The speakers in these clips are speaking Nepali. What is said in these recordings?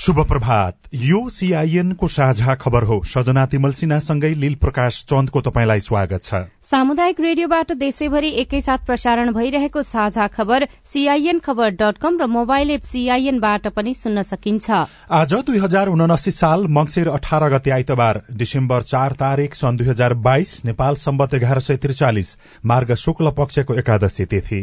शुभ प्रभात यो सीआईएन को साझा खबर हो। सजना तिमल सिन्हासँगै लील प्रकाश चन्दको तपाईँलाई स्वागत छ। सामुदायिक रेडियोबाट देशैभरि एकैसाथ प्रसारण भइरहेको साझा खबर सीआईएन खबर डट कम र मोबाइल एप सीआईएनबाट पनि सुन्न सकिन्छ। आज दुई हजार उनासी साल मंगिर अठार गते आइतबार डिसेम्बर चार तारीक सन् दुई हजार बाइस नेपाल सम्बत एघार सय त्रिचालिस मार्ग शुक्ल पक्षको एकादशी तिथि।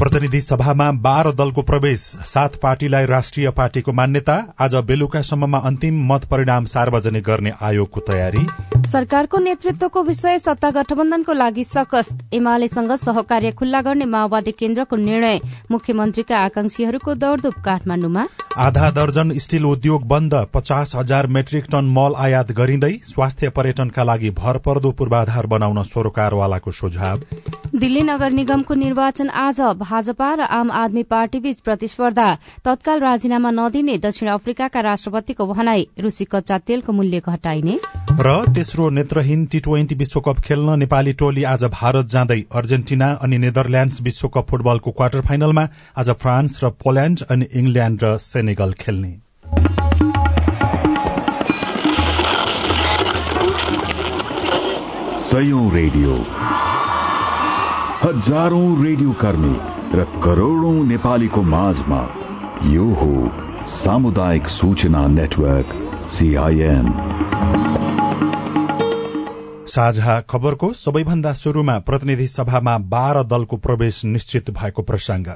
प्रतिनिधि सभामा बाह्र दलको प्रवेश। सात पार्टीलाई राष्ट्रिय पार्टीको मान्यता। आज बेलुकासम्ममा अन्तिम मत परिणाम सार्वजनिक गर्ने आयोगको तयारी। सरकारको नेतृत्वको विषय सत्ता गठबन्धनको लागि सकस। एमालेसँग सहकार्य खुल्ला गर्ने माओवादी केन्द्रको निर्णय। मुख्यमन्त्रीका आकांक्षीहरूको दौड़धुप काठमाण्डुमा आधा दर्जन स्टील उद्योग बन्द। पचास हजार मेट्रिक टन मल आयात गरिँदै स्वास्थ्य पर्यटनका लागि भरपर्दो पूर्वाधार बनाउन सरोकारवालाको सुझाव। दिल्ली नगर निगमको निर्वाचन आज भाजपा र आम आदमी पार्टीबीच प्रतिस्पर्धा तत्काल राजीनामा नदिने दक्षिण अफ्रिकाका राष्ट्रपतिको भनाई रूसी कच्चा तेलको मूल्य घटाइने। र तेस्रो नेत्रहीन टी ट्वेन्टी विश्वकप खेल्न नेपाली टोली आज भारत जाँदै अर्जेन्टिना अनि नेदरल्याण्ड्स विश्वकप फुटबलको क्वार्टर फाइनलमा आज फ्रान्स र पोल्याण्ड अनि इंग्ल्याण्ड र सेनेगल खेल्ने। रेडियो। हजारौं रेडियो कर्मी। र करोड़ौं नेपालीको माझमा यो हो सामुदायिक सूचना नेटवर्क सीआईएन साझा खबरको सबैभन्दा शुरूमा प्रतिनिधि सभामा बाह्र दलको प्रवेश निश्चित भएको प्रसंग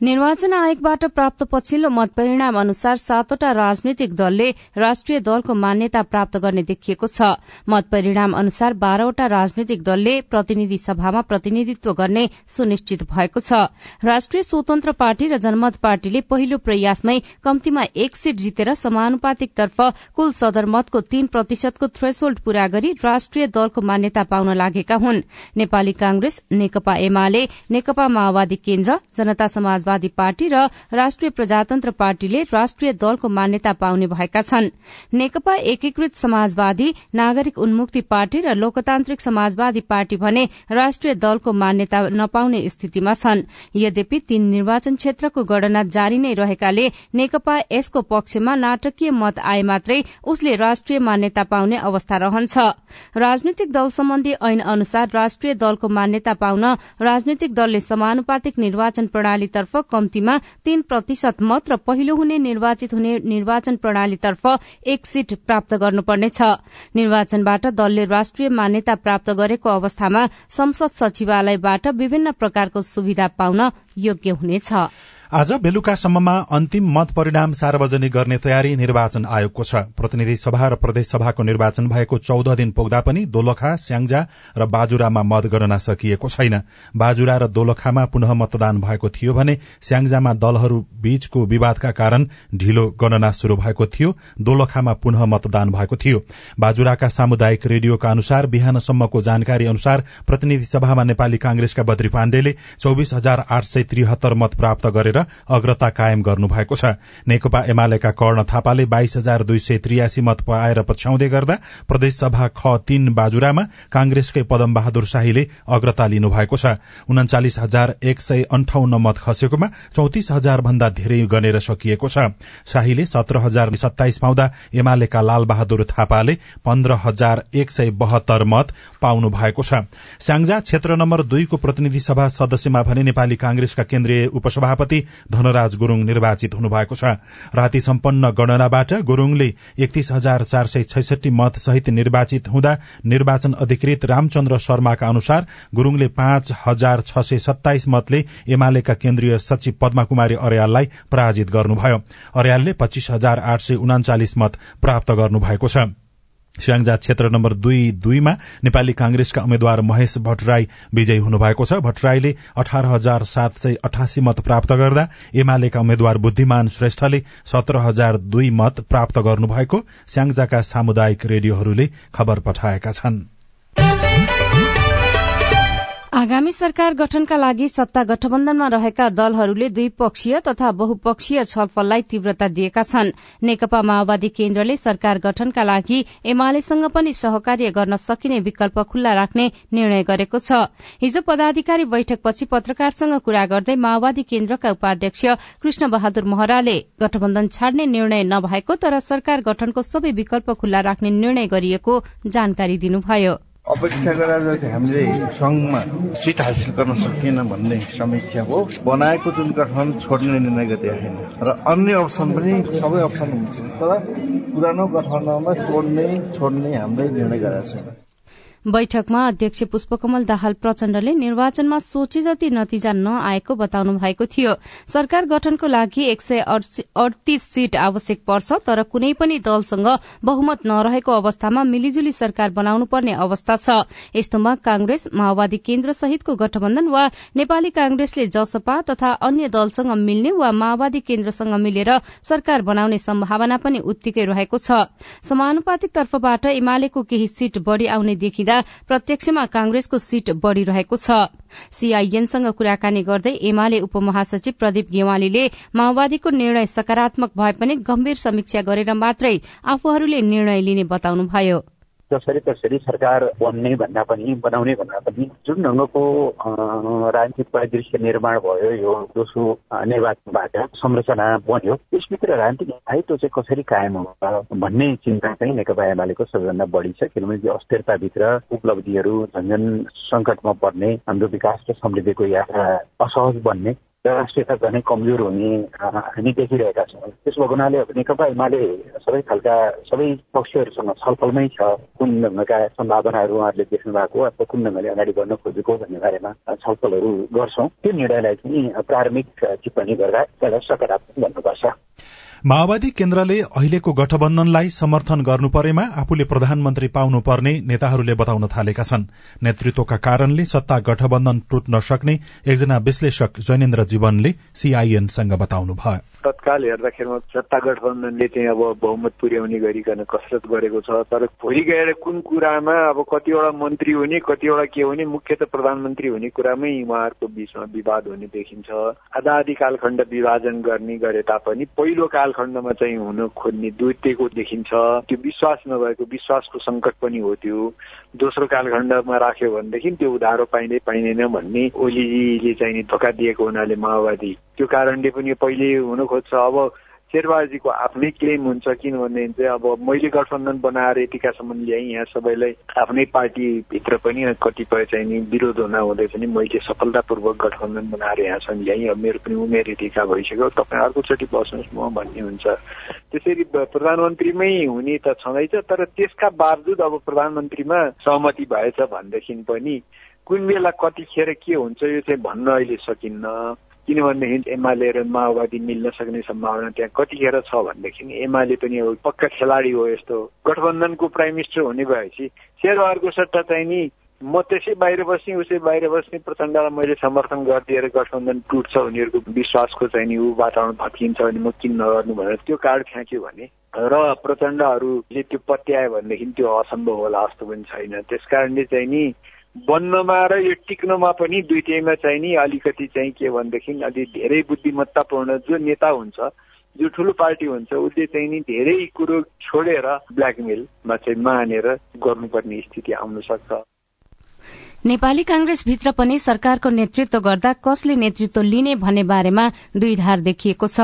निर्वाचन आयोगबाट प्राप्त पछिल्लो मत परिणाम अनुसार सातवटा राजनैतिक दलले राष्ट्रिय दलको मान्यता प्राप्त गर्ने देखिएको छ। मत परिणाम अनुसार बाह्रवटा राजनैतिक दलले प्रतिनिधि सभामा प्रतिनिधित्व गर्ने सुनिश्चित भएको छ। राष्ट्रिय स्वतन्त्र पार्टी र जनमत पार्टीले पहिलो प्रयासमै कम्तीमा एक सीट जितेर समानुपातिक तर्फ कुल सदरमतको तीन प्रतिशतको थ्रेसोल्ड पूरा गरी राष्ट्रिय दलको मान्यता पाउन लागेका हुन्। नेपाली कांग्रेस नेकपा एमाले नेकपा माओवादी केन्द्र जनता समाज समाजवादी पार्टी र राष्ट्रिय प्रजातन्त्र पार्टीले राष्ट्रिय दलको मान्यता पाउने भएका छन्। नेकपा एकीकृत समाजवादी नागरिक उन्मुक्ति पार्टी र लोकतान्त्रिक समाजवादी पार्टी भने राष्ट्रिय दलको मान्यता नपाउने स्थितिमा छन्। यद्यपि तीन निर्वाचन क्षेत्रको गणना जारी नै रहेकाले नेकपा यसको पक्षमा नाटकीय मत आए मात्रै उसले राष्ट्रिय मान्यता पाउने अवस्था रहन्छ। राजनैतिक दल सम्बन्धी ऐन अनुसार राष्ट्रिय दलको मान्यता पाउन राजनैतिक दलले समानुपातिक निर्वाचन प्रणालीतर्फ कम्तीमा तीन प्रतिशत मत र पहिलो हुने निर्वाचित हुने निर्वाचन प्रणालीतर्फ एक सीट प्राप्त गर्नुपर्नेछ। निर्वाचनबाट दलले राष्ट्रिय मान्यता प्राप्त गरेको अवस्थामा संसद सचिवालयबाट विभिन्न प्रकारको सुविधा पाउन योग्य हुनेछ। आज बेलुकासम्ममा अन्तिम मत परिणाम सार्वजनिक गर्ने तयारी निर्वाचन आयोगको छ। प्रतिनिधि सभा र प्रदेश सभाको निर्वाचन भएको चौध दिन पुग्दा पनि दोलखा स्याङ्जा र बाजुरामा मतगणना सकिएको छैन। बाजुरा र दोलखामा पुनः मतदान भएको थियो भने स्याङ्जामा दलहरू बीचको विवादका कारण ढिलो गणना शुरू भएको थियो। दोलखामा पुनः मतदान भएको थियो। बाजुराका सामुदायिक रेडियोका अनुसार बिहानसम्मको जानकारी अनुसार प्रतिनिधि सभामा नेपाली कांग्रेसका बद्री पाण्डेले चौविस हजार आठ सय त्रिहत्तर मत प्राप्त गरेर अग्रता कायम गर्नुभएको छ। नेकपा एमालेका कर्ण थापाले बाइस हजार दुई सय त्रियासी मत पाएर पछ्याउँदै गर्दा प्रदेशसभा ख तीन बाजुरामा कांग्रेसकै पदम बहादुर शाहीले अग्रता लिनुभएको छ। उन्चालिस हजार एक सय अन्ठाउन्न मत खसेकोमा चौतिस हजार भन्दा धेरै गनेर सकिएको छ। शाहीले सत्र हजार सत्ताइस पाउँदा एमालेका लाल बहादुर थापाले पन्ध्र हजार एक सय बहत्तर मत पाउनु भएको छ। स्याङ्जा क्षेत्र नम्बर दुईको प्रतिनिधि सभा सदस्यमा भने नेपाली कांग्रेसका केन्द्रीय उपसभापति धनराज गुरूङ निर्वाचित हुनुभएको छ। राति सम्पन्न गणनाबाट गुरूङले एकतीस हजार चार सय छैसठी मत सहित निर्वाचित हुँदा निर्वाचन अधिकृत रामचन्द्र शर्माका अनुसार गुरूङले पाँच हजार छ सय सत्ताइस मतले एमालेका केन्द्रीय सचिव पद्मा कुमारी अर्याललाई पराजित गर्नुभयो। अर्यालले पच्चीस हजार आठ सय उनाचालिस मत प्राप्त गर्नुभएको छ। स्याङजा क्षेत्र नम्बर दुई दुईमा नेपाली कांग्रेसका उम्मेद्वार महेश भट्टराई विजयी हुनुभएको छ। भट्टराईले अठार हजार सात सय अठासी मत प्राप्त गर्दा एमालेका उम्मेद्वार बुद्धिमान श्रेष्ठले सत्र हजार दुई मत प्राप्त गर्नुभएको स्याङजाका सामुदायिक रेडियोहरूले खबर पठाएका छनृ। आगामी सरकार गठनका लागि सत्ता गठबन्धनमा रहेका दलहरूले द्विपक्षीय तथा बहुपक्षीय छलफललाई तीव्रता दिएका छन्। नेकपा माओवादी केन्द्रले सरकार गठनका लागि एमालेसँग पनि सहकार्य गर्न सकिने विकल्प खुल्ला राख्ने निर्णय गरेको छ। हिजो पदाधिकारी बैठकपछि पत्रकारसँग कुरा गर्दै माओवादी केन्द्रका उपाध्यक्ष कृष्ण बहादुर महराले गठबन्धन छाड्ने निर्णय नभएको तर सरकार गठनको सबै विकल्प खुल्ला राख्ने निर्णय गरिएको जानकारी दिनुभयो। अपेक्षा गरेर जति हामीले सङ्घमा सिट हासिल गर्न सकिएन भन्ने समीक्षा हो। बनाएको जुन गठन छोड्ने निर्णय गरिदिएको छैन र अन्य अप्सन पनि सबै अप्सन हुन्छ तर पुरानो गठबन्धनमा तोड्ने छोड्ने हामीले निर्णय गरेका छौँ बैठकमा अध्यक्ष पुष्पकमल दाहाल प्रचण्डले निर्वाचनमा सोचे जति नतिजा नआएको बताउनु भएको थियो। सरकार गठनको लागि एक सय अडतीस सीट आवश्यक पर्छ तर कुनै पनि दलसँग बहुमत नरहेको अवस्थामा मिलिजुली सरकार बनाउनु पर्ने अवस्था छ। यस्तोमा कांग्रेस माओवादी केन्द्र सहितको गठबन्धन वा नेपाली कांग्रेसले जसपा तथा अन्य दलसँग मिल्ने वा माओवादी केन्द्रसँग मिलेर सरकार बनाउने सम्भावना पनि उत्तिकै रहेको छ। समानुपातिक तर्फबाट एमालेको केही सीट बढ़ी आउने देखिँदा प्रत्यक्षमा कांग्रेसको सीट बढ़िरहेको छ। सीआईएनसँग कुराकानी गर्दै एमाले उपमहासचिव प्रदीप गेवालीले माओवादीको निर्णय सकारात्मक भए पनि गम्भीर समीक्षा गरेर मात्रै आफूहरूले निर्णय लिने बताउनुभयो। जसरी तसरी सरकार बन्ने भन्दा पनि बनाउने भन्दा पनि जुन ढङ्गको राजनीतिक परिदृश्य निर्माण भयो यो दोस्रो निर्वाचनबाट संरचना बन्यो त्यसभित्र राजनीतिक स्थायित्व चाहिँ कसरी कायम हुन्छ भन्ने चिन्ता चाहिँ नेकपा एमालेको सबैभन्दा बढी छ किनभने यो अस्थिरताभित्र उपलब्धिहरू झन्झन सङ्कटमा पर्ने हाम्रो विकास र समृद्धिको यात्रा असहज बन्ने राष्ट्रियता झनै कमजोर हुने हामी देखिरहेका छौँ त्यसो भएको हुनाले अब नेकपा एमाले सबै खालका सबै पक्षहरूसँग छलफलमै छ कुन ढङ्गका सम्भावनाहरू उहाँहरूले देख्नु भएको अथवा कुन ढङ्गले अगाडि बढ्न खोजेको भन्ने बारेमा छलफलहरू गर्छौँ त्यो निर्णयलाई चाहिँ प्रारम्भिक टिप्पणी गर्दा सकारात्मक भन्नुपर्छ माओवादी केन्द्रले अहिलेको गठबन्धनलाई समर्थन गर्नु परेमा आफूले प्रधानमन्त्री पाउनुपर्ने नेताहरूले बताउन थालेका छन्। नेतृत्वका कारणले सत्ता गठबन्धन टुट्न सक्ने एकजना विश्लेषक जैनेन्द्र जीवनले सीआईएनसँग बताउनुभयो। तत्काल हेर्दाखेरिमा सत्ता गठबन्धनले चाहिँ अब बहुमत पुर्याउने गरिकन कसरत गरेको छ। तर भोलि गएर कुन कुरामा अब कतिवटा मन्त्री हुने कतिवटा के हुने मुख्य त प्रधानमन्त्री हुने कुरामै उहाँहरूको बिचमा विवाद हुने देखिन्छ। आधा आधी कालखण्ड विभाजन गर्ने गरे तापनि पहिलो कालखण्डमा चाहिँ हुन खोज्ने दुइटेको देखिन्छ। त्यो विश्वास नभएको विश्वासको सङ्कट पनि हो त्यो। दोस्रो कालखण्डमा राख्यो भनेदेखि त्यो उधारो पाइने पाइँदैन भन्ने ओलीजीले चाहिँ धोका दिएको हुनाले माओवादी त्यो कारणले पनि पहिले हुन खोज्छ अब शेरबहादुरजीको आफ्नै क्लेम हुन्छ किनभने चाहिँ अब मैले गठबन्धन बनाएर यतिकासम्म ल्याएँ यहाँ सबैलाई आफ्नै पार्टीभित्र पनि कतिपय चाहिँ नि विरोध हुन हुँदै पनि मैले सफलतापूर्वक गठबन्धन बनाएर यहाँसम्म ल्याएँ। अब मेरो पनि उमेर यतिका भइसक्यो। तपाईँ अर्कोचोटि बस्नुहोस् म भन्ने हुन्छ। त्यसरी प्रधानमन्त्रीमै हुने त छँदैछ तर त्यसका बावजुद अब प्रधानमन्त्रीमा सहमति भएछ भनेदेखि पनि कुन बेला कतिखेर के हुन्छ यो चाहिँ भन्न अहिले सकिन्न। किनभनेदेखि एमाले र माओवादी मिल्न सक्ने सम्भावना त्यहाँ कतिखेर छ भनेदेखि एमाले पनि अब पक्का खेलाडी हो यस्तो गठबन्धनको प्राइम मिनिस्टर हुने भएपछि शेरबहादुरको सट्टा चाहिँ नि म त्यसै बाहिर बस्ने उसै बाहिर बस्ने प्रचण्डलाई मैले समर्थन गरिदिएर गठबन्धन टुट्छ उनीहरूको विश्वासको चाहिँ नि ऊ वातावरण भत्किन्छ भने म किन नगर्नु भनेर त्यो कार्ड फ्याँक्यो भने र प्रचण्डहरूले त्यो पत्यायो भनेदेखि त्यो असम्भव होला जस्तो पनि छैन। त्यस कारणले चाहिँ नि बन्नमा र यो टिक्नमा पनि दुइटैमा चाहिँ नि अलिकति चाहिँ के भनेदेखि अलि धेरै बुद्धिमत्तापूर्ण जो नेता हुन्छ जो ठुलो पार्टी हुन्छ उसले चाहिँ नि धेरै कुरो छोडेर ब्ल्याकमेलमा चाहिँ मानेर गर्नुपर्ने स्थिति आउन सक्छ। नेपाली कांग्रेसभित्र पनि सरकारको नेतृत्व गर्दा कसले नेतृत्व लिने भन्ने बारेमा दुई धार देखिएको छ।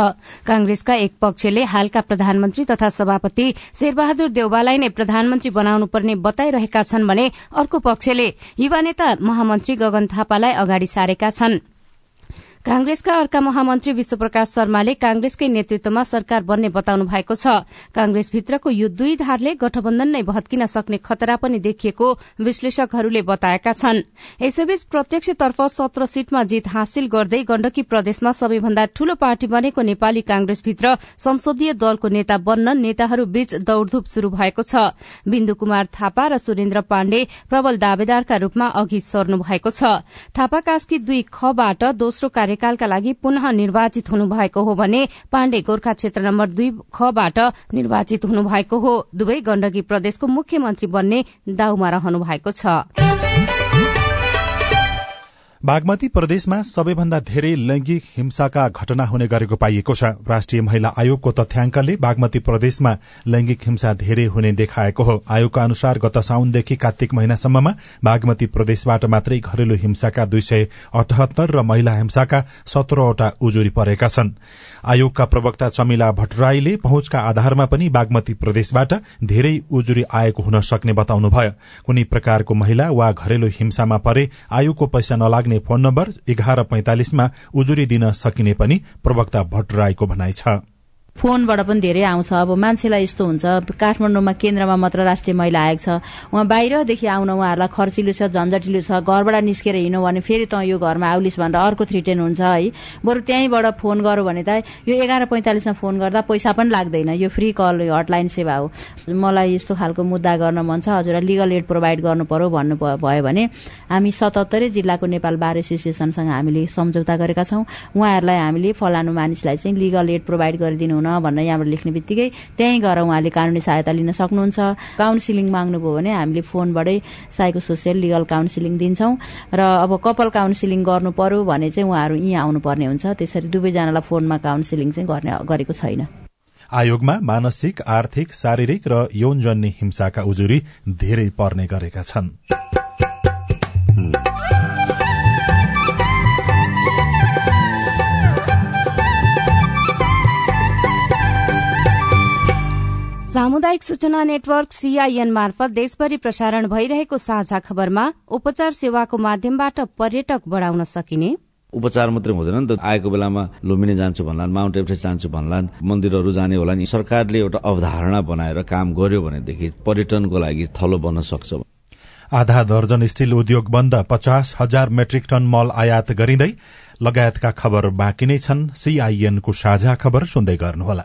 कांग्रेसका एक पक्षले हालका प्रधानमन्त्री तथा सभापति शेरबहादुर देउवालाई नै प्रधानमन्त्री बनाउनु पर्ने बताइरहेका छन् भने अर्को पक्षले युवा नेता महामन्त्री गगन थापालाई अगाडि सारेका छनृ। कांग्रेसका अर्का महामन्त्री विश्वप्रकाश शर्माले कांग्रेसकै नेतृत्वमा सरकार बन्ने बताउनु भएको छ। कांग्रेसभित्रको यो दुई धारले गठबन्धन नै भत्किन सक्ने खतरा पनि देखिएको विश्लेषकहरूले बताएका छन्। यसैबीच प्रत्यक्षतर्फ सत्र सीटमा जीत हासिल गर्दै गण्डकी प्रदेशमा सबैभन्दा ठूलो पार्टी बनेको नेपाली कांग्रेसभित्र संसदीय दलको नेता बन्न नेताहरू बीच दौड़धूप शुरू भएको छ। बिन्दु कुमार थापा र सुरेन्द्र पाण्डे प्रबल दावेदारका रूपमा अघि सर्नु भएको छ। थापा कास्की दुई खबाट दोस्रो कार्य कार्यकालका लागि पुनः निर्वाचित हुनुभएको हो भने पाण्डे गोर्खा क्षेत्र नम्बर दुई खबाट निर्वाचित हुनुभएको हो। दुवै गण्डकी प्रदेशको मुख्यमन्त्री बन्ने दाउमा रहनु भएको छ। बागमती प्रदेशमा सबैभन्दा धेरै लैंगिक हिंसाका घटना हुने गरेको पाइएको छ। राष्ट्रिय महिला आयोगको तथ्याङ्कले बागमती प्रदेशमा लैंगिक हिंसा धेरै हुने देखाएको हो। आयोगका अनुसार गत साउनदेखि कार्तिक महिनासम्ममा बागमती प्रदेशबाट मात्रै घरेलु हिंसाका दुई सय अठहत्तर र महिला हिंसाका सत्रवटा उजुरी परेका छन्। आयोगका प्रवक्ता चमिला भट्टराईले पहुँचका आधारमा पनि बागमती प्रदेशबाट धेरै उजुरी आएको हुन सक्ने बताउनुभयो। कुनै प्रकारको महिला वा घरेलु हिंसामा परे आयोगको पैसा नलाग्ने फोन नम्बर एघार पैंतालिसमा उजुरी दिन सकिने पनि प्रवक्ता भट्टराईको भनाइ छ। फोनबाट पनि धेरै आउँछ। अब मान्छेलाई यस्तो हुन्छ काठमाडौँमा केन्द्रमा मात्र राष्ट्रिय महिला आयोग छ। उहाँ बाहिरदेखि आउन उहाँहरूलाई खर्चिलो छ झन्झटिलो छ घरबाट निस्केर हिँड्नु भने फेरि त यो घरमा आउलिस भनेर अर्को थ्रिटेन हुन्छ है। बरु त्यहीँबाट फोन गरौँ भने त यो एघार पैँतालिसमा फोन गर्दा पैसा पनि लाग्दैन। यो फ्री कल हटलाइन सेवा हो। मलाई यस्तो खालको मुद्दा गर्न मन छ। हजुरलाई लिगल एड प्रोभाइड गर्नु पर्यो भन्नु भयो भने हामी सतहत्तरै जिल्लाको नेपाल बार एसोसिएसनसँग हामीले सम्झौता गरेका छौँ। उहाँहरूलाई हामीले फलानु मानिसलाई चाहिँ लिगल एड प्रोभाइड गरिदिनु हुन भनेर यहाँबाट लेख्ने बित्तिकै त्यहीँ गएर उहाँले कानुनी सहायता लिन सक्नुहुन्छ। काउन्सिलिङ माग्नुभयो भने हामीले फोनबाटै साइको सोसियल लिगल काउन्सिलिङ दिन्छौँ। र अब कपाल काउन्सिलिङ गर्नु पर्यो भने चाहिँ उहाँहरू यहीँ आउनुपर्ने हुन्छ। त्यसरी दुवैजनालाई फोनमा काउन्सिलिङ चाहिँ गर्ने गरेको छैन। आयोगमा मानसिक आर्थिक शारीरिक र यौनजन्य हिंसाका उजुरी धेरै पर्ने गरेका छन्। सामुदायिक सूचना नेटवर्क सीआईएन मार्फत देशभरि प्रसारण भइरहेको साझा खबरमा उपचार सेवाको माध्यमबाट पर्यटक बढ़ाउन सकिने। उपचार मात्रै हुँदैन नि त आएको बेलामा लुम्बिनी जान्छु भन्लान् माउन्ट एभरेस्ट जान्छु भन्लान् मन्दिरहरू जाने होला नि। सरकारले एउटा अवधारणा बनाएर काम गर्यो भनेदेखि पर्यटनको लागि थलो बन्न सक्छ। आधा दर्जन स्टील उद्योग बन्द पचास हजार मेट्रिक टन मल आयात गरिँदै लगायतका खबर बाँकी नै छन्। सीआईएनको साझा खबर सुन्दै गर्नुहोला।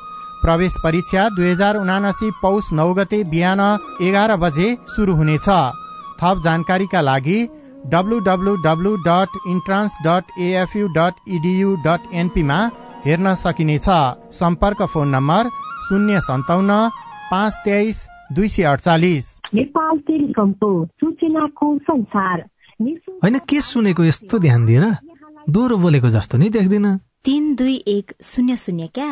प्रवेश परीक्षा दुई हजार उनासी पौष नौ गते बिहान एघार बजे शुरू हुनेछ। थप जानकारीका लागि W dot intrans dot A F U dot edu dot एनपीमा हेर्न सकिनेछ। सम्पर्क फोन नम्बर शून्य सन्ताउन्न पाँच तेइस दुई सय अडचालिस होइन के सुनेको यस्तो ध्यान दिएर दोहोरो बोलेको जस्तो नि देख्दिन। तिन दुई एक शून्य शून्य क्या?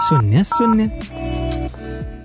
शून्य शून्य।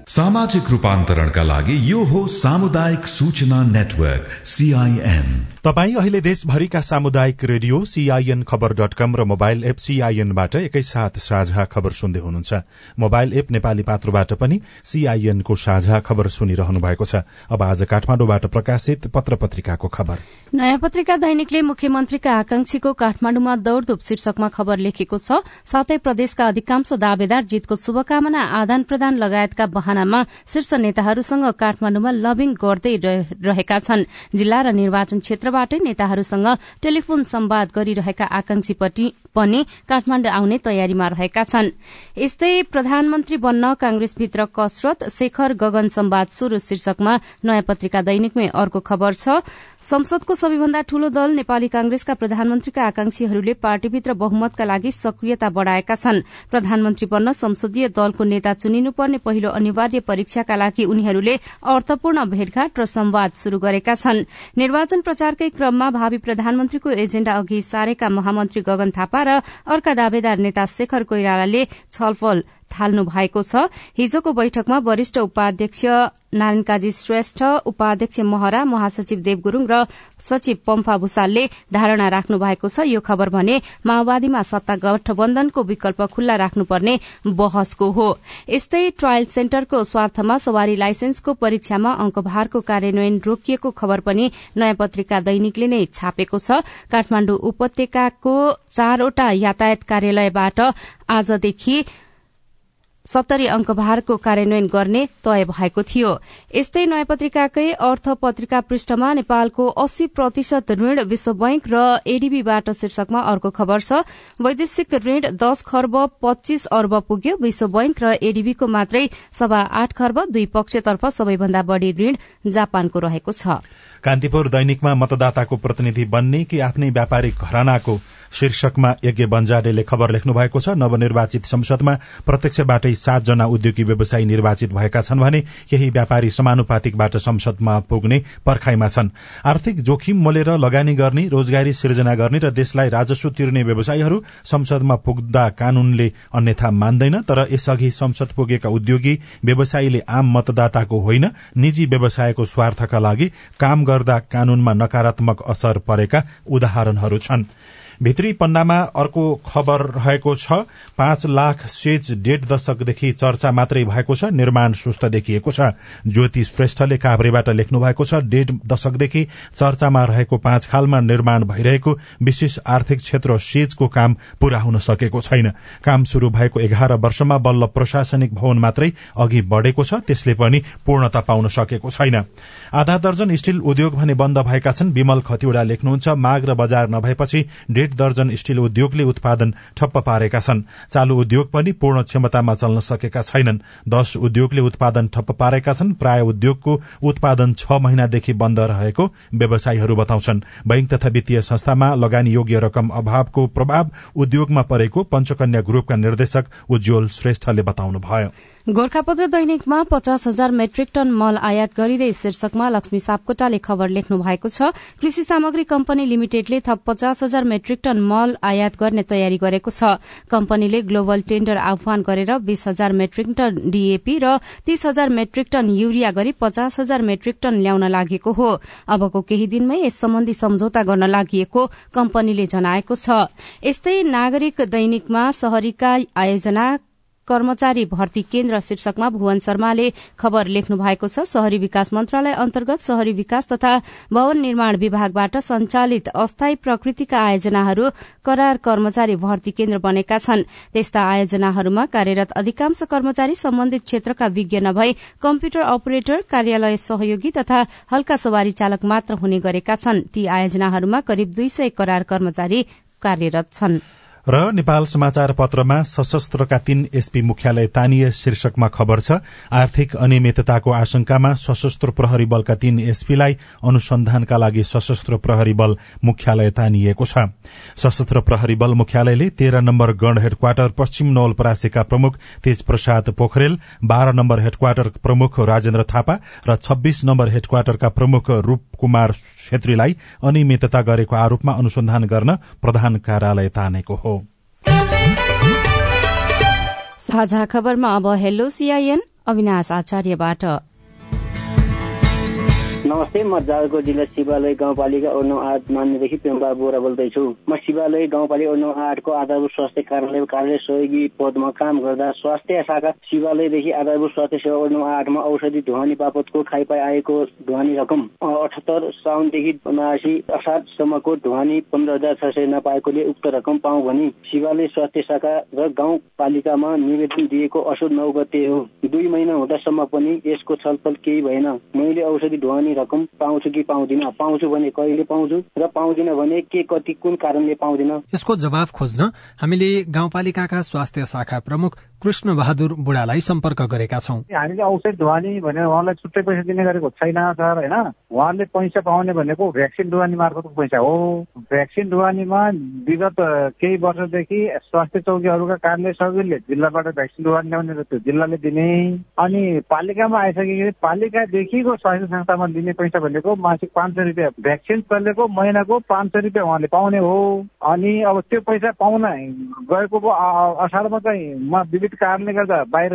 सामाजिक रूपान्तरणका लागि यो हो सामुदायिक सूचना नेटवर्क सीआईएन तपाई अहिले देशभरिका सामुदायिक radio CIN Khabar dot com र मोबाइल एप सीआईएनबाट एकैसाथ साझा खबर सुन्दै हुनुहुन्छ। मोबाइल एप नेपाली पात्रोबाट पनि सीआईएनको साझा खबर सुनिरहनु भएको छ। अब आज काठमाडौँबाट प्रकाशित पत्र पत्रिकाको खबर। नयाँ पत्रिका दैनिकले मुख्यमन्त्रीका आकांक्षीको काठमाडौँमा दौड़धुप शीर्षकमा खबर लेखेको छ साथै प्रदेशका अधिकांश दावेदार जीतको शुभकामना आदान प्रदान लगायतका बहाना सिर्जनामा शीर्ष नेताहरूसँग काठमाण्डुमा लबिङ गर्दै रहेका छन्। जिल्ला र निर्वाचन क्षेत्रबाटै नेताहरूसँग टेलिफोन सम्वाद गरिरहेका आकांक्षी पनि काठमाण्डु आउने तयारीमा रहेका छन्। यस्तै प्रधानमन्त्री बन्न कांग्रेसभित्र कसरत शेखर गगन सम्वाद शुरू शीर्षकमा नयाँ पत्रिका दैनिकमै अर्को खबर छ। संसदको सबैभन्दा ठूलो दल नेपाली कांग्रेसका प्रधानमन्त्रीका आकांक्षीहरूले पार्टीभित्र बहुमतका लागि सक्रियता बढ़ाएका छन्। प्रधानमन्त्री बन्न संसदीय दलको नेता चुनिनुपर्ने पहिलो अनिवार्य परीक्षाका लागि उनीहरूले अर्थपूर्ण भेटघाट र संवाद शुरू गरेका छन्। निर्वाचन प्रचारकै क्रममा भावी प्रधानमन्त्रीको एजेण्डा अघि सारेका महामन्त्री गगन थापा र अर्का दावेदार नेता शेखर कोइरालाले छलफल थाल्नु भएको छ। हिजोको बैठकमा वरिष्ठ उपाध्यक्ष नारायण काजी श्रेष्ठ उपाध्यक्ष महरा महासचिव देव गुरूङ र सचिव पम्फा भूषालले धारणा राख्नु भएको छ। यो खबर भने माओवादीमा सत्ता गठबन्धनको विकल्प खुल्ला राख्नुपर्ने बहसको हो। यस्तै ट्रायल सेन्टरको स्वार्थमा सवारी लाइसेन्सको परीक्षामा अंकभारको कार्यान्वयन रोकिएको खबर पनि नयाँ पत्रिका दैनिकले नै छापेको छ। काठमाण्डु उपत्यकाको चारवटा यातायात कार्यालयबाट आजदेखि सत्तरी अंकभारको कार्यान्वयन गर्ने तय भएको थियो। यस्तै नयाँ पत्रिकाकै अर्थ पत्रिका पृष्ठमा नेपालको अस्सी प्रतिशत ऋण विश्व बैंक र एडीबीबाट शीर्षकमा अर्को खबर छ वैदेशिक ऋण दश खर्ब पच्चीस अर्ब पुग्यो। विश्व बैंक र एडीबीको मात्रै सभा आठ खर्ब दुई पक्षतर्फ सबैभन्दा बढ़ी ऋण जापानको रहेको छ। कान्तिपुर दैनिकमा मतदाताको प्रतिनिधि बन्ने कि आफ्नै व्यापारिक घरानाको शीर्षकमा यज्ञ बन्जाडेले खबर लेख्नु भएको छ। नवनिर्वाचित संसदमा प्रत्यक्षबाटै सातजना उद्योगी व्यवसायी निर्वाचित भएका छन् भने केही व्यापारी समानुपातिकबाट संसदमा पुग्ने पर्खाइमा छन्। आर्थिक जोखिम मोलेर लगानी गर्ने रोजगारी सिर्जना गर्ने र देशलाई राजस्व तिर्ने व्यवसायीहरू संसदमा पुग्दा कानूनले अन्यथा मान्दैन तर यसअघि संसद पुगेका उद्योगी व्यवसायीले आम मतदाताको होइन निजी व्यवसायको स्वार्थका लागि काम गर्दा कानूनमा नकारात्मक असर परेका उदाहरणहरू छन्। भित्री पन्नामा अर्को खबर रहेको छ पाँच लाख सेज डेढ दशकदेखि चर्चा मात्रै भएको छ निर्माण सुस्त देखिएको छ। ज्योति श्रेष्ठले काभ्रेबाट लेख्नु भएको छ डेढ दशकदेखि चर्चामा रहेको पाँच खालमा निर्माण भइरहेको विशेष आर्थिक क्षेत्र सेजको काम पूरा हुन सकेको छैन। काम शुरू भएको एघार वर्षमा बल्ल प्रशासनिक भवन मात्रै अघि बढ़ेको छ त्यसले पनि पूर्णता पाउन सकेको छैन। आधा दर्जन स्टील उद्योग भने बन्द भएका छन् विमल खतिवड़ा लेख्नुहुन्छ माग र बजार नभएपछि डेढ दर्जन स्टील उद्योगले उत्पादन ठप्प पारेका छन्। चालू उद्योग पनि पूर्ण क्षमतामा चल्न सकेका छैनन्। दश उद्योगले उत्पादन ठप्प पारेका छन्। प्राय उद्योगको उत्पादन छ महिनादेखि बन्द रहेको व्यवसायीहरू बताउँछन्। बैंक तथा वित्तीय संस्थामा लगानी योग्य रकम अभावको प्रभाव उद्योगमा परेको पञ्चकन्या ग्रुपका निर्देशक उज्जवल श्रेष्ठले बताउनुभयो। गोर्खापत्र दैनिकमा पचास हजार मेट्रिक टन मल आयात गरिँदै शीर्षकमा लक्ष्मी सापकोटाले खबर लेख्नु भएको छ। कृषि सामग्री कम्पनी लिमिटेडले थप पचास हजार मेट्रिक टन मल आयात गर्ने तयारी गरेको छ। कम्पनीले ग्लोबल टेण्डर आह्वान गरेर बीस हजार मेट्रिक टन डीएपी र तीस हजार मेट्रिक टन युरिया गरी पचास हजार मेट्रिक टन ल्याउन लागेको हो। अबको केही दिनमै यस सम्बन्धी सम्झौता गर्न लागि कम्पनीले जनाएको छ। यस्तै नागरिक दैनिकमा शहरीका आयोजना कर्मचारी भर्ती केन्द्र शीर्षकमा भुवन शर्माले खबर लेख्नु भएको छ। शहरी विकास मन्त्रालय अन्तर्गत शहरी विकास तथा भवन निर्माण विभागबाट संचालित अस्थायी प्रकृतिका आयोजनाहरू करार कर्मचारी भर्ती केन्द्र बनेका छन्। त्यस्ता आयोजनाहरूमा कार्यरत अधिकांश कर्मचारी सम्बन्धित क्षेत्रका विज्ञ नभई कम्प्युटर अपरेटर कार्यालय सहयोगी तथा हल्का सवारी चालक मात्र हुने गरेका छन्। ती आयोजनाहरूमा करिब दुई सय करार कर्मचारी कार्यरत छनृ। र नेपाल समाचार पत्रमा सशस्त्रका तीन एसपी मुख्यालय तानिए शीर्षकमा खबर छ आर्थिक अनियमितताको आशंकामा सशस्त्र प्रहरी बलका तीन एसपीलाई अनुसन्धानका लागि सशस्त्र प्रहरी बल मुख्यालय तानिएको छ। सशस्त्र प्रहरी बल मुख्यालयले तेह्र नम्बर गण हेडक्वार्टर पश्चिम नवलपरासीका प्रमुख तेज प्रसाद पोखरेल बाह्र नम्बर हेडक्वार्टर प्रमुख राजेन्द्र थापा र छब्बीस नम्बर हेडक्वार्टरका प्रमुख रूप कुमार छेत्रीलाई अनियमितता गरेको आरोपमा अनुसन्धान गर्न प्रधान कार्यालय तानेको हो। साझा खबरमा अब हेलो सीआईएन अविनाश आचार्यबाट। नमस्ते म जालको जिल्ला शिवालय गाउँपालिका नौ आठ मान्यदेखि पेम्बा बोरा बोल्दैछु। म शिवालय गाउँपालिका नौ आठको आधारभूत स्वास्थ्य कार्यालय कार्यालय सहयोगी पदमा काम गर्दा स्वास्थ्य शाखा शिवालयदेखि आधारभूत स्वास्थ्य सेवा नौ आठमा औषधि ढुवानी बापतको खाइपाई आएको ढुवानी रकम अठहत्तर साउनदेखि उनासी असारसम्मको ढुवानी पन्ध्र हजार छ सय नपाएकोले उक्त रकम पाऊ भनी शिवालय स्वास्थ्य शाखा र गाउँपालिकामा निवेदन दिएको असोज नौ गते हो। दुई महिना हुँदासम्म पनि यसको छलफल केही भएन। मैले औषधि ढुवानी रकम पाउँछु कि पाउँदिन। पाउँछु भने कहिले पाउँछु र पाउँदिन भने के कति कुन कारणले पाउँदिन? यसको जवाब खोज्न हामीले गाउँपालिकाका स्वास्थ्य शाखा प्रमुख कृष्ण बहादुर बुढालाई सम्पर्क गरेका छौँ। हामीले औषध ढुवानी भनेर उहाँलाई छुट्टै पैसा दिने गरेको छैन सर होइन? उहाँले पैसा पाउने भनेको भ्याक्सिन ढुवानी मार्फतको पैसा हो। भ्याक्सिन ढुवानीमा विगत केही वर्षदेखि स्वास्थ्य चौकीहरूका कारणले सजिलै जिल्लाबाट भ्याक्सिन ढुवानी ल्याउने त्यो जिल्लाले दिने। अनि पालिकामा आइसकेपछि पालिकादेखिको स्वास्थ्य संस्थामा दिने पैसा भनेको मासिक पाँच सय रुपियाँ भ्याक्सिन चलेको महिनाको पाँच सय रुपियाँ उहाँले पाउने हो। अनि अब त्यो पैसा पाउन गएको असारमा चाहिँ म विविध कारणले गर्दा बाहिर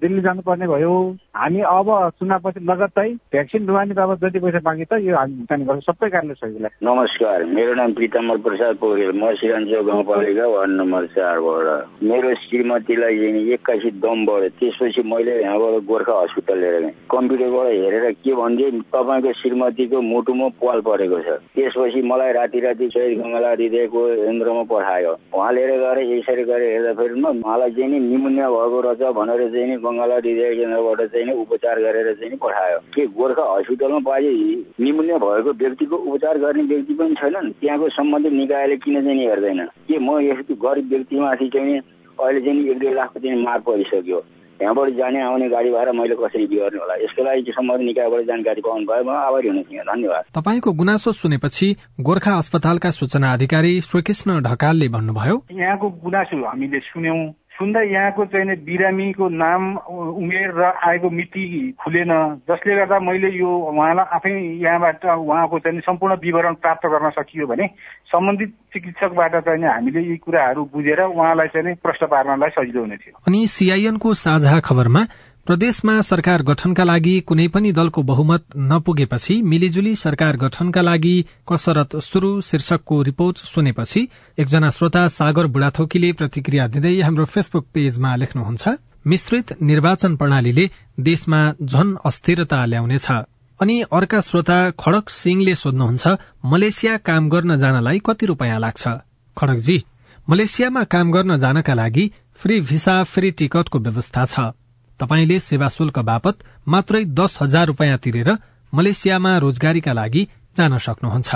दिल्ली जानुपर्ने भयो। हामी अब चुनावपछि लगत्तै भ्याक्सिन ढुवानी बाबत जति पैसा बाँकी त यो हामी भुक्तानी गर्छौँ। सबै कारणले सजिलो। नमस्कार मेरो नाम प्रितमल प्रसाद पोखरेल। म सिरान्चो गाउँपालिका वार्ड नम्बर चारबाट। मेरो श्रीमतीलाई एक्कासी दम बढ्यो। त्यसपछि मैले यहाँबाट गोर्खा हस्पिटल लिएर गएँ। कम्प्युटरबाट हेरेर के भनिदिए तपाईँको श्रीमतीको मुटुमा पाल परेको छ। त्यसपछि मलाई राति राति शहीद गङ्गला हृदयको केन्द्रमा पठायो। उहाँ लिएर गएर यसरी गरेर हेर्दाखेरि उहाँलाई चाहिँ नि निमुनिया भएको रहेछ भनेर चाहिँ नि गङ्गला हृदय केन्द्रबाट चाहिँ नि उपचार गरेर चाहिँ नि पठायो। के गोर्खा हस्पिटलमा पाए निमुनिया भएको व्यक्तिको उपचार गर्ने व्यक्ति पनि छैनन्? त्यहाँको सम्बन्धित निकायले किन चाहिँ हेर्दैन? के म यस्तो गरिब व्यक्तिमाथि चाहिँ अहिले चाहिँ एक दुई लाखको चाहिँ मार परिसक्यो? त्यहाँबाट जाने आउने गाडी भाडा मैले कसरी बिहोर्ने होला? यसको लागि सम्बन्धित निकायबाट जानकारी पाउनु भयो म आभारी हुन धन्यवाद। तपाईँको गुनासो सुनेपछि गोर्खा अस्पतालका सूचना अधिकारी श्रीकृष्ण ढकालले भन्नुभयो यहाँको गुनासो हामीले सुन्यौं। सुन्दा यहाँको चाहिँ बिरामीको नाम उमेर र आएको मिति खुलेन। जसले गर्दा मैले यो उहाँलाई आफै यहाँबाट उहाँको चाहिँ सम्पूर्ण विवरण प्राप्त गर्न सकियो भने सम्बन्धित चिकित्सकबाट चाहिँ हामीले यी कुराहरू बुझेर उहाँलाई चाहिँ प्रश्न पार्नलाई सजिलो हुने थियो। अनि सीआईएनको साझा खबरमा प्रदेशमा सरकार गठनका लागि कुनै पनि दलको बहुमत नपुगेपछि मिलिजुली सरकार गठनका लागि कसरत शुरू शीर्षकको रिपोर्ट सुनेपछि एकजना श्रोता सागर बुढाथोकीले प्रतिक्रिया दिँदै हाम्रो फेसबुक पेजमा लेख्नुहुन्छ मिश्रित निर्वाचन प्रणालीले देशमा झन अस्थिरता ल्याउनेछ। अनि अर्का श्रोता खड़क सिंहले सोध्नुहुन्छ मलेसिया काम गर्न जानलाई कति रूपियाँ लाग्छ? खड़कजी मलेसियामा काम गर्न जानका लागि फ्री भिसा फ्री टिकटको व्यवस्था छ। तपाईँले सेवा शुल्क बापत मात्रै दस हजार रूपियाँ तिरेर मलेसियामा रोजगारीका लागि जान सक्नुहुन्छ।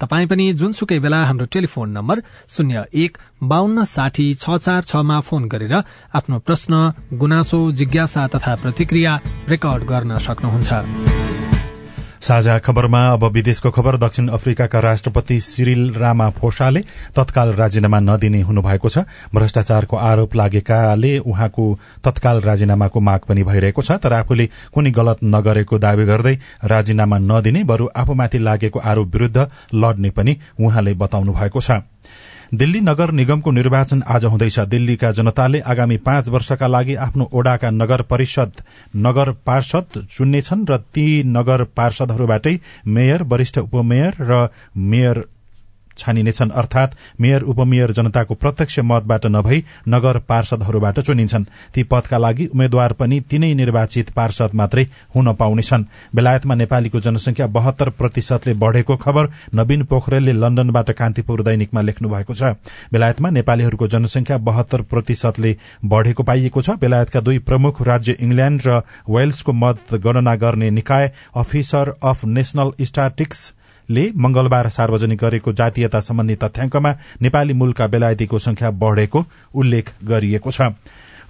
तपाई पनि जुनसुकै बेला हाम्रो टेलिफोन नम्बर शून्य एक बान्न साठी छ चार छमा फोन गरेर आफ्नो प्रश्न गुनासो जिज्ञासा तथा प्रतिक्रिया रेकर्ड गर्न सक्नुहुन्छ। साझा खबरमा अब विदेशको खबर दक्षिण अफ्रिकाका राष्ट्रपति सिरिल रामा फोसाले तत्काल राजीनामा नदिने हुनुभएको छ। भ्रष्टाचारको आरोप लागेकाले उहाँको तत्काल राजीनामाको माग पनि भइरहेको छ तर आफूले कुनै गलत नगरेको दावी गर्दै राजीनामा नदिने बरू आफूमाथि लागेको आरोप विरूद्ध लड्ने पनि उहाँले बताउनु भएको छ। दिल्ली नगर निगमको निर्वाचन आज हुँदैछ। दिल्लीका जनताले आगामी पाँच वर्षका लागि आफ्नो ओडाका नगर परिषद नगर पार्षद चुन्नेछन् र ती नगर पार्षदहरूबाटै मेयर वरिष्ठ उपमेयर र मेयर छानिनेछन् अर्थात मेयर उपमेयर जनताको प्रत्यक्ष मतबाट नभई नगर पार्षदहरूबाट चुनिन्छन्। ती पदका लागि उम्मेद्वार पनि तीनै निर्वाचित पार्षद मात्रै हुन पाउनेछन् बेलायतमा नेपालीको जनसंख्या बहत्तर प्रतिशतले बढ़ेको खबर नवीन पोखरेलले लण्डनबाट कान्तिपुर दैनिकमा लेख्नु भएको छ। बेलायतमा नेपालीहरूको जनसंख्या बहत्तर प्रतिशतले बढ़ेको पाइएको छ। बेलायतका दुई प्रमुख राज्य इंग्ल्याण्ड र वेल्सको मत गणना गर्ने निकाय अफिसर अफ नेशनल स्टाटिक्स ले मंगलबार सार्वजनिक गरेको जातीयता सम्बन्धी तथ्याङ्कमा नेपाली मूलका बेलायतीको संख्या बढ़ेको उल्लेख गरिएको छ।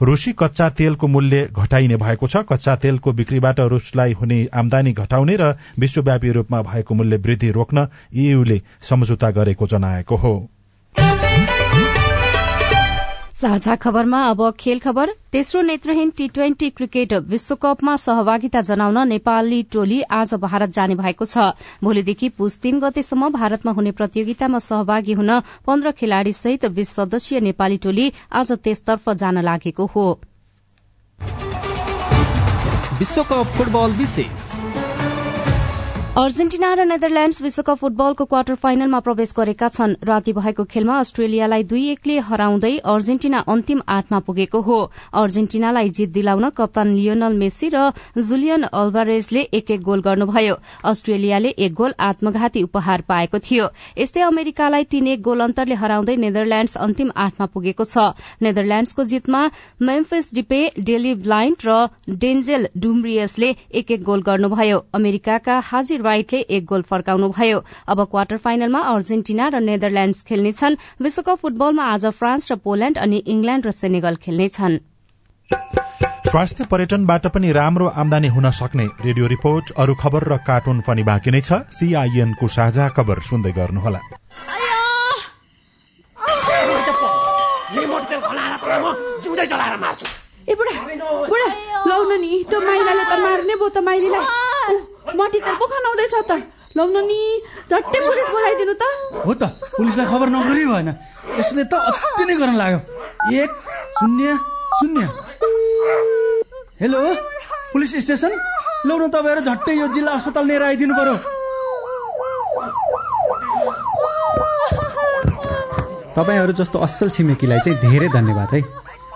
रूसी कच्चा तेलको मूल्य घटाइने भएको छ। कच्चा तेलको बिक्रीबाट रूसलाई हुने आमदानी घटाउने र विश्वव्यापी रूपमा भएको मूल्य वृद्धि रोक्न ईयूले सम्झौता गरेको जनाएको हो। साझा खबरमा अब खेल खबर। तेस्रो नेत्रहीन टी ट्वेन्टी क्रिकेट विश्वकपमा सहभागिता जनाउन नेपाली टोली आज भारत जाने भएको छ। भोलिदेखि पुस तीन गतेसम्म भारतमा हुने प्रतियोगितामा सहभागी हुन पन्ध्र खेलाड़ी सहित बीस सदस्यीय नेपाली टोली आज त्यसतर्फ जान लागेको हो। विश्वकप फुटबल विशेष। अर्जेन्टिना र नेदरल्याण्ड्स विश्वकप फुटबलको क्वार्टर फाइनलमा प्रवेश गरेका छन्। राति भएको खेलमा अस्ट्रेलियालाई दुई एकले हराउँदै अर्जेन्टिना अन्तिम आठमा पुगेको हो। अर्जेन्टिनालाई जित दिलाउन कप्तान लियोनल मेस्सी र जुलियन अल्भारेजले एक एक गोल गर्नुभयो। अस्ट्रेलियाले एक गोल आत्मघाती उपहार पाएको थियो। यस्तै अमेरिकालाई तीन एक गोल अन्तरले हराउँदै नेदरल्याण्ड्स अन्तिम आठमा पुगेको छ। नेदरल्याण्ड्सको जितमा मेम्फिस डिपे डेली ब्लाइन्ड र डेन्जेल डुम्ब्रियसले एक एक गोल गर्नुभयो। अमेरिकाका हाजिर राइटले एक गोल फर्काउनुभयो अब क्वार्टर फाइनलमा अर्जेन्टिना र नेदरल्याण्ड्स खेल्नेछन्। विश्वकप फुटबलमा आज फ्रान्स र पोल्याण्ड अनि इंग्ल्याण्ड र सेनेगल खेल्नेछन्। स्वास्थ्य पर्यटनबाट पनि राम्रो आमदानी हुन सक्ने रेडियो रिपोर्ट अरू खबर र कार्टुन पनि बाँकी नै छ। सीआईएनको साझा खबर सुन्दै गर्नुहोला। ए बुढा बुढा लाउन नि त्यो माइलाले त मार्ने भयो त माइलीलाई तेल पो खनाउँदैछ त। लाउन नि झट्टै पुलिस बोलाइदिनु त। हो त पुलिसलाई खबर नगरी भएन। यसले त अति नै गर्न लाग्यो। एक शून्य शून्य। Hello police station? लौ न तपाईँहरू झट्टै यो जिल्ला अस्पताल लिएर आइदिनु पर्यो। तपाईँहरू जस्तो असल छिमेकीलाई चाहिँ धेरै धन्यवाद है।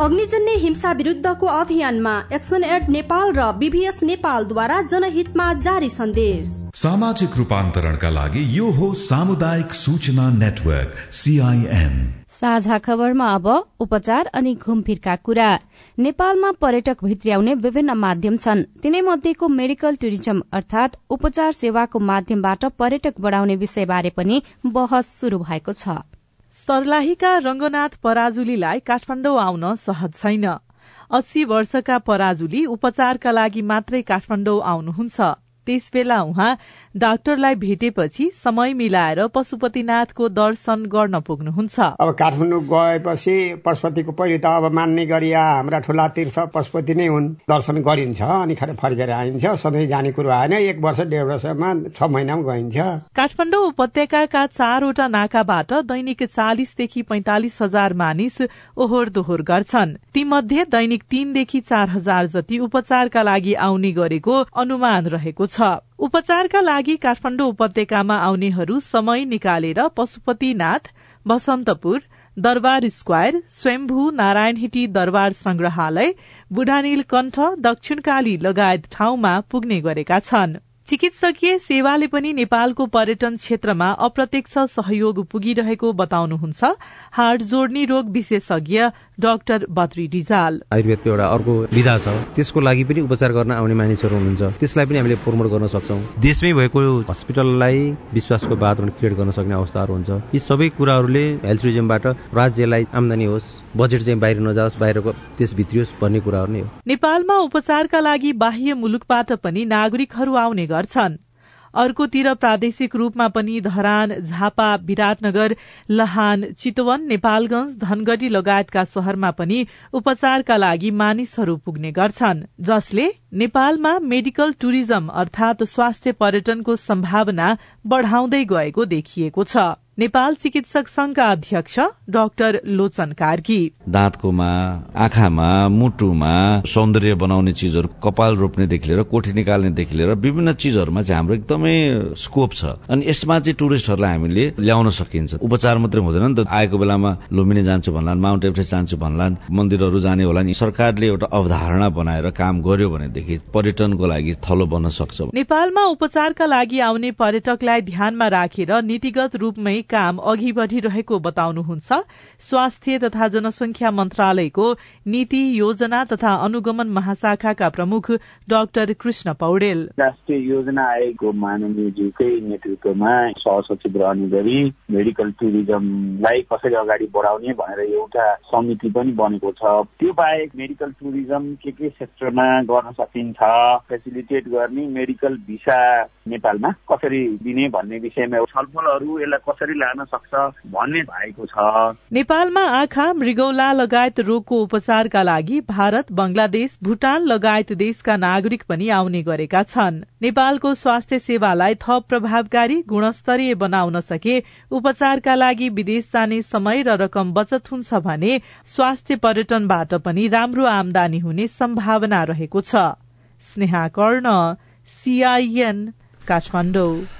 अग्निजन्य हिंसा विरुद्धको अभियानमा एक्सन एड नेपाल र बीभीएस नेपालद्वारा जनहितमा जारी सन्देश। सामाजिक रूपान्तरणका लागि यो हो सामुदायिक सूचना नेटवर्क सीआईएन साझा खबरमा अब उपचार अनि घुमफिरका कुरा। नेपालमा पर्यटक भित्र्याउने विभिन्न माध्यम छन्। तिनै मध्येको मेडिकल टुरिज्म अर्थात उपचार सेवाको माध्यमबाट पर्यटक बढ़ाउने विषयबारे पनि बहस शुरू भएको छ। सर्लाहीका रंगनाथ पराजुलीलाई काठमाडौँ आउन सहज छैन। अस्सी वर्षका पराजुली उपचारका लागि मात्रै काठमाडौँ आउनुहुन्छ। त्यसबेला उहाँ डाक्टरलाई भेटेपछि समय मिलाएर पशुपतिनाथको दर्शन गर्न पुग्नुहुन्छ। अब काठमाडौँ गएपछि पशुपतिको पहिलो त अब मान्ने गरी हाम्रा ठुला तीर्थ पशुपति नै हुन्। दर्शन गरिन्छ अनि खरे फर्केर आइन्छ। सधैँ जाने कुरो आएन। एक वर्ष डेढ वर्षमा छ महिनामा गइन्छ। काठमाडौँ उपत्यकाका चारवटा नाकाबाट दैनिक चालिसदेखि पैंतालिस हजार मानिस ओहोर दोहोर गर्छन्। तीमध्ये दैनिक तीनदेखि चार हजार जति उपचारका लागि आउने गरेको अनुमान रहेको छ। उपचारका लागि काठमाडौँ उपत्यकामा आउनेहरू समय निकालेर पशुपतिनाथ बसन्तपुर दरबार स्क्वायर स्वयंभू नारायणहिटी दरबार संग्रहालय बुढानील कण्ठ दक्षिणकाली लगायत ठाउँमा पुग्ने गरेका छन्। चिकित्सकीय सेवाले पनि नेपालको पर्यटन क्षेत्रमा अप्रत्यक्ष सहयोग पुगिरहेको बताउनुहुन्छ। हार्ट जोड्ने रोग विशेषज्ञ डाक्टर बद्री रिजाल। आयुर्वेदको एउटा अर्को विधा छ। त्यसको लागि पनि उपचार गर्न आउने मानिसहरू हुनुहुन्छ। त्यसलाई पनि हामीले प्रमोट गर्न सक्छौँ। देशमै भएको हस्पिटललाई विश्वासको वातावरण क्रिएट गर्न सक्ने अवस्थाहरू हुन्छ। यी सबै कुराहरूले हेल्थ टुरिज्मबाट राज्यलाई आमदानी होस् बजेट चाहिँ बाहिर नजाओस् बाहिरको देश भित्रियोस् भन्ने कुराहरू नै हो। नेपालमा उपचारका लागि बाह्य मुलुकबाट पनि नागरिकहरू आउने गर्छन्। अर्कोतिर प्रादेशिक रूपमा पनि धरान झापा विराटनगर लहान चितवन नेपालगंज धनगढ़ी लगायतका शहरमा पनि उपचारका लागि मानिसहरू पुग्ने गर्छन् जसले नेपालमा मेडिकल टुरिज्म अर्थात स्वास्थ्य पर्यटनको सम्भावना बढ़ाउँदै गएको देखिएको छ। नेपाल चिकित्सक संघका अध्यक्ष डाक्टर लोचन कार्की। दाँतकोमा आँखामा मुटुमा सौन्दर्य बनाउने चिजहरू कपाल रोप्नेदेखि लिएर कोठी निकाल्नेदेखि लिएर विभिन्न चिजहरूमा चाहिँ हाम्रो एकदमै स्कोप छ। अनि यसमा चाहिँ टुरिस्टहरूलाई हामीले ल्याउन सकिन्छ। उपचार मात्रै हुँदैन नि त। आएको बेलामा लुम्बिनी जान्छु भन्ला माउन्ट एभरेस्ट जान्छु भन्ला मन्दिरहरू जाने होला नि। सरकारले एउटा अवधारणा बनाएर काम गर्यो भनेदेखि पर्यटनको लागि थलो बन्न सक्छ। नेपालमा उपचारका लागि आउने पर्यटकलाई ध्यानमा राखेर नीतिगत रूपमै काम अघि बढ़िरहेको बताउनुहुन्छ। स्वास्थ्य तथा जनसंख्या मन्त्रालयको नीति योजना तथा अनुगमन महाशाखाका प्रमुख डाक्टर कृष्ण पौडेल। राष्ट्रिय योजना आयोगको माननीयज्यूकै नेतृत्वमा सहसचिव रहने गरी मेडिकल टुरिज्मलाई कसरी अगाडि बढाउने भनेर एउटा समिति पनि बनेको छ। त्यो बाहेक मेडिकल टुरिज्म के के क्षेत्रमा गर्न सकिन्छ फेसिलिटेट गर्ने मेडिकल भिसा नेपालमा कसरी दिने भन्ने विषयमा छलफलहरू यसलाई कसरी लान सक्छ भन्ने भएको छ। नेपालमा आँखा मृगौला लगायत रोगको उपचारका लागि भारत बंगलादेश भूटान लगायत देशका नागरिक पनि आउने गरेका छन्। नेपालको स्वास्थ्य सेवालाई थप प्रभावकारी गुणस्तरीय बनाउन सके उपचारका लागि विदेश जाने समय र रकम बचत हुन्छ भने स्वास्थ्य पर्यटनबाट पनि राम्रो आमदानी हुने सम्भावना रहेको छ। स्नेहा कर्ण सीआईएन काठमाडौँ।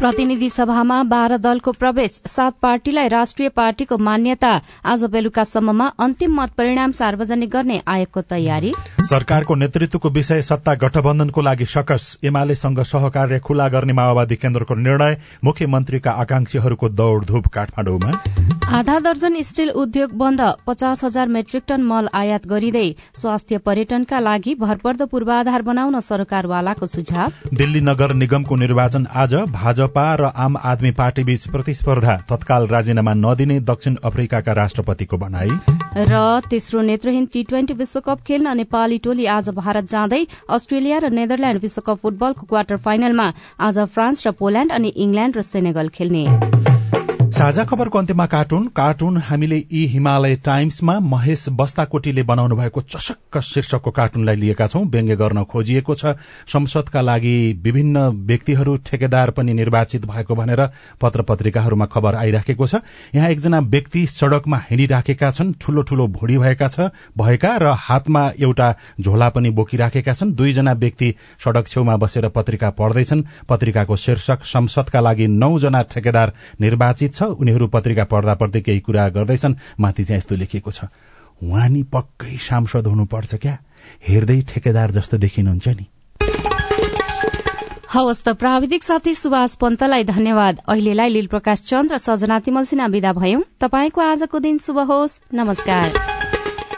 प्रतिनिधि सभामा बाह्र दलको प्रवेश सात पार्टीलाई राष्ट्रिय पार्टीको मान्यता। आज बेलुकासम्ममा अन्तिम मत परिणाम सार्वजनिक गर्ने आयोगको तयारी। सरकारको नेतृत्वको विषय सत्ता गठबन्धनको लागि सकस। एमालेसँग सहकार्य खुला गर्ने माओवादी केन्द्रको निर्णय मुख्यमन्त्रीका आकांक्षीहरूको दौड़धूप काठमाडौँमा। आधा दर्जन स्टील उद्योग बन्द पचास हजार मेट्रिक टन मल आयात गरिँदै स्वास्थ्य पर्यटनका लागि भरपर्दो पूर्वाधार बनाउन सरकारवालाको सुझाव। दिल्ली नगर निगमको निर्वाचन आज भाजपा र आम आदमी पार्टी बीच प्रतिस्पर्धा तत्काल राजीनामा नदिने दक्षिण अफ्रिकाका राष्ट्रपतिको भनाई। र तेस्रो नेत्रहीन टी ट्वेन्टी विश्वकप खेल्न नेपाली टोली आज भारत जाँदै अस्ट्रेलिया र नेदरल्याण्ड विश्वकप फुटबलको क्वार्टर फाइनलमा आज फ्रान्स र पोल्याण्ड अनि इंग्ल्याण्ड र सेनेगल खेल्ने। साझा खबरको अन्त्यमा कार्टुन। कार्टुन हामीले यी हिमालय टाइम्समा महेश बस्ताकोटीले बनाउनु भएको चसक्क शीर्षकको कार्टुनलाई लिएका छौं। व्यङ्ग्य गर्न खोजिएको छ। संसदका लागि विभिन्न व्यक्तिहरू ठेकेदार पनि निर्वाचित भएको भनेर पत्र पत्रिकाहरूमा खबर आइराखेको छ। यहाँ एकजना व्यक्ति सड़कमा हिँडिराखेका छन्। ठूलो ठूलो भुँडी भएका छ भएका र हातमा एउटा झोला पनि बोकिराखेका छन्। दुईजना व्यक्ति सड़क छेउमा बसेर पत्रिका पढ्दैछन्। पत्रिकाको शीर्षक संसदका लागि नौजना ठेकेदार निर्वाचित छ। उनीहरू पत्रिका पढ्दा पढ्दै केही कुरा गर्दैछन्। माथि चाहिँ यस्तो लेखिएको छ उहाँ नि पक्कै सांसद हुनुपर्छ क्या? हेर्दै ठेकेदार जस्तो देखिनुहुन्छ नि। हवस् त प्राविधिक साथी सुभाष पन्तलाई धन्यवाद। अहिलेलाई लील प्रकाश चन्द र सजना तिमल सिन्हा विदा भयौं। तपाईँको आजको दिन शुभ होस्। नमस्कार।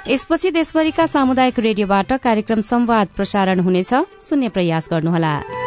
यसपछि देशभरिका सामुदायिक रेडियोबाट कार्यक्रम संवाद प्रसारण हुनेछ। सुन्ने प्रयास गर्नुहोला।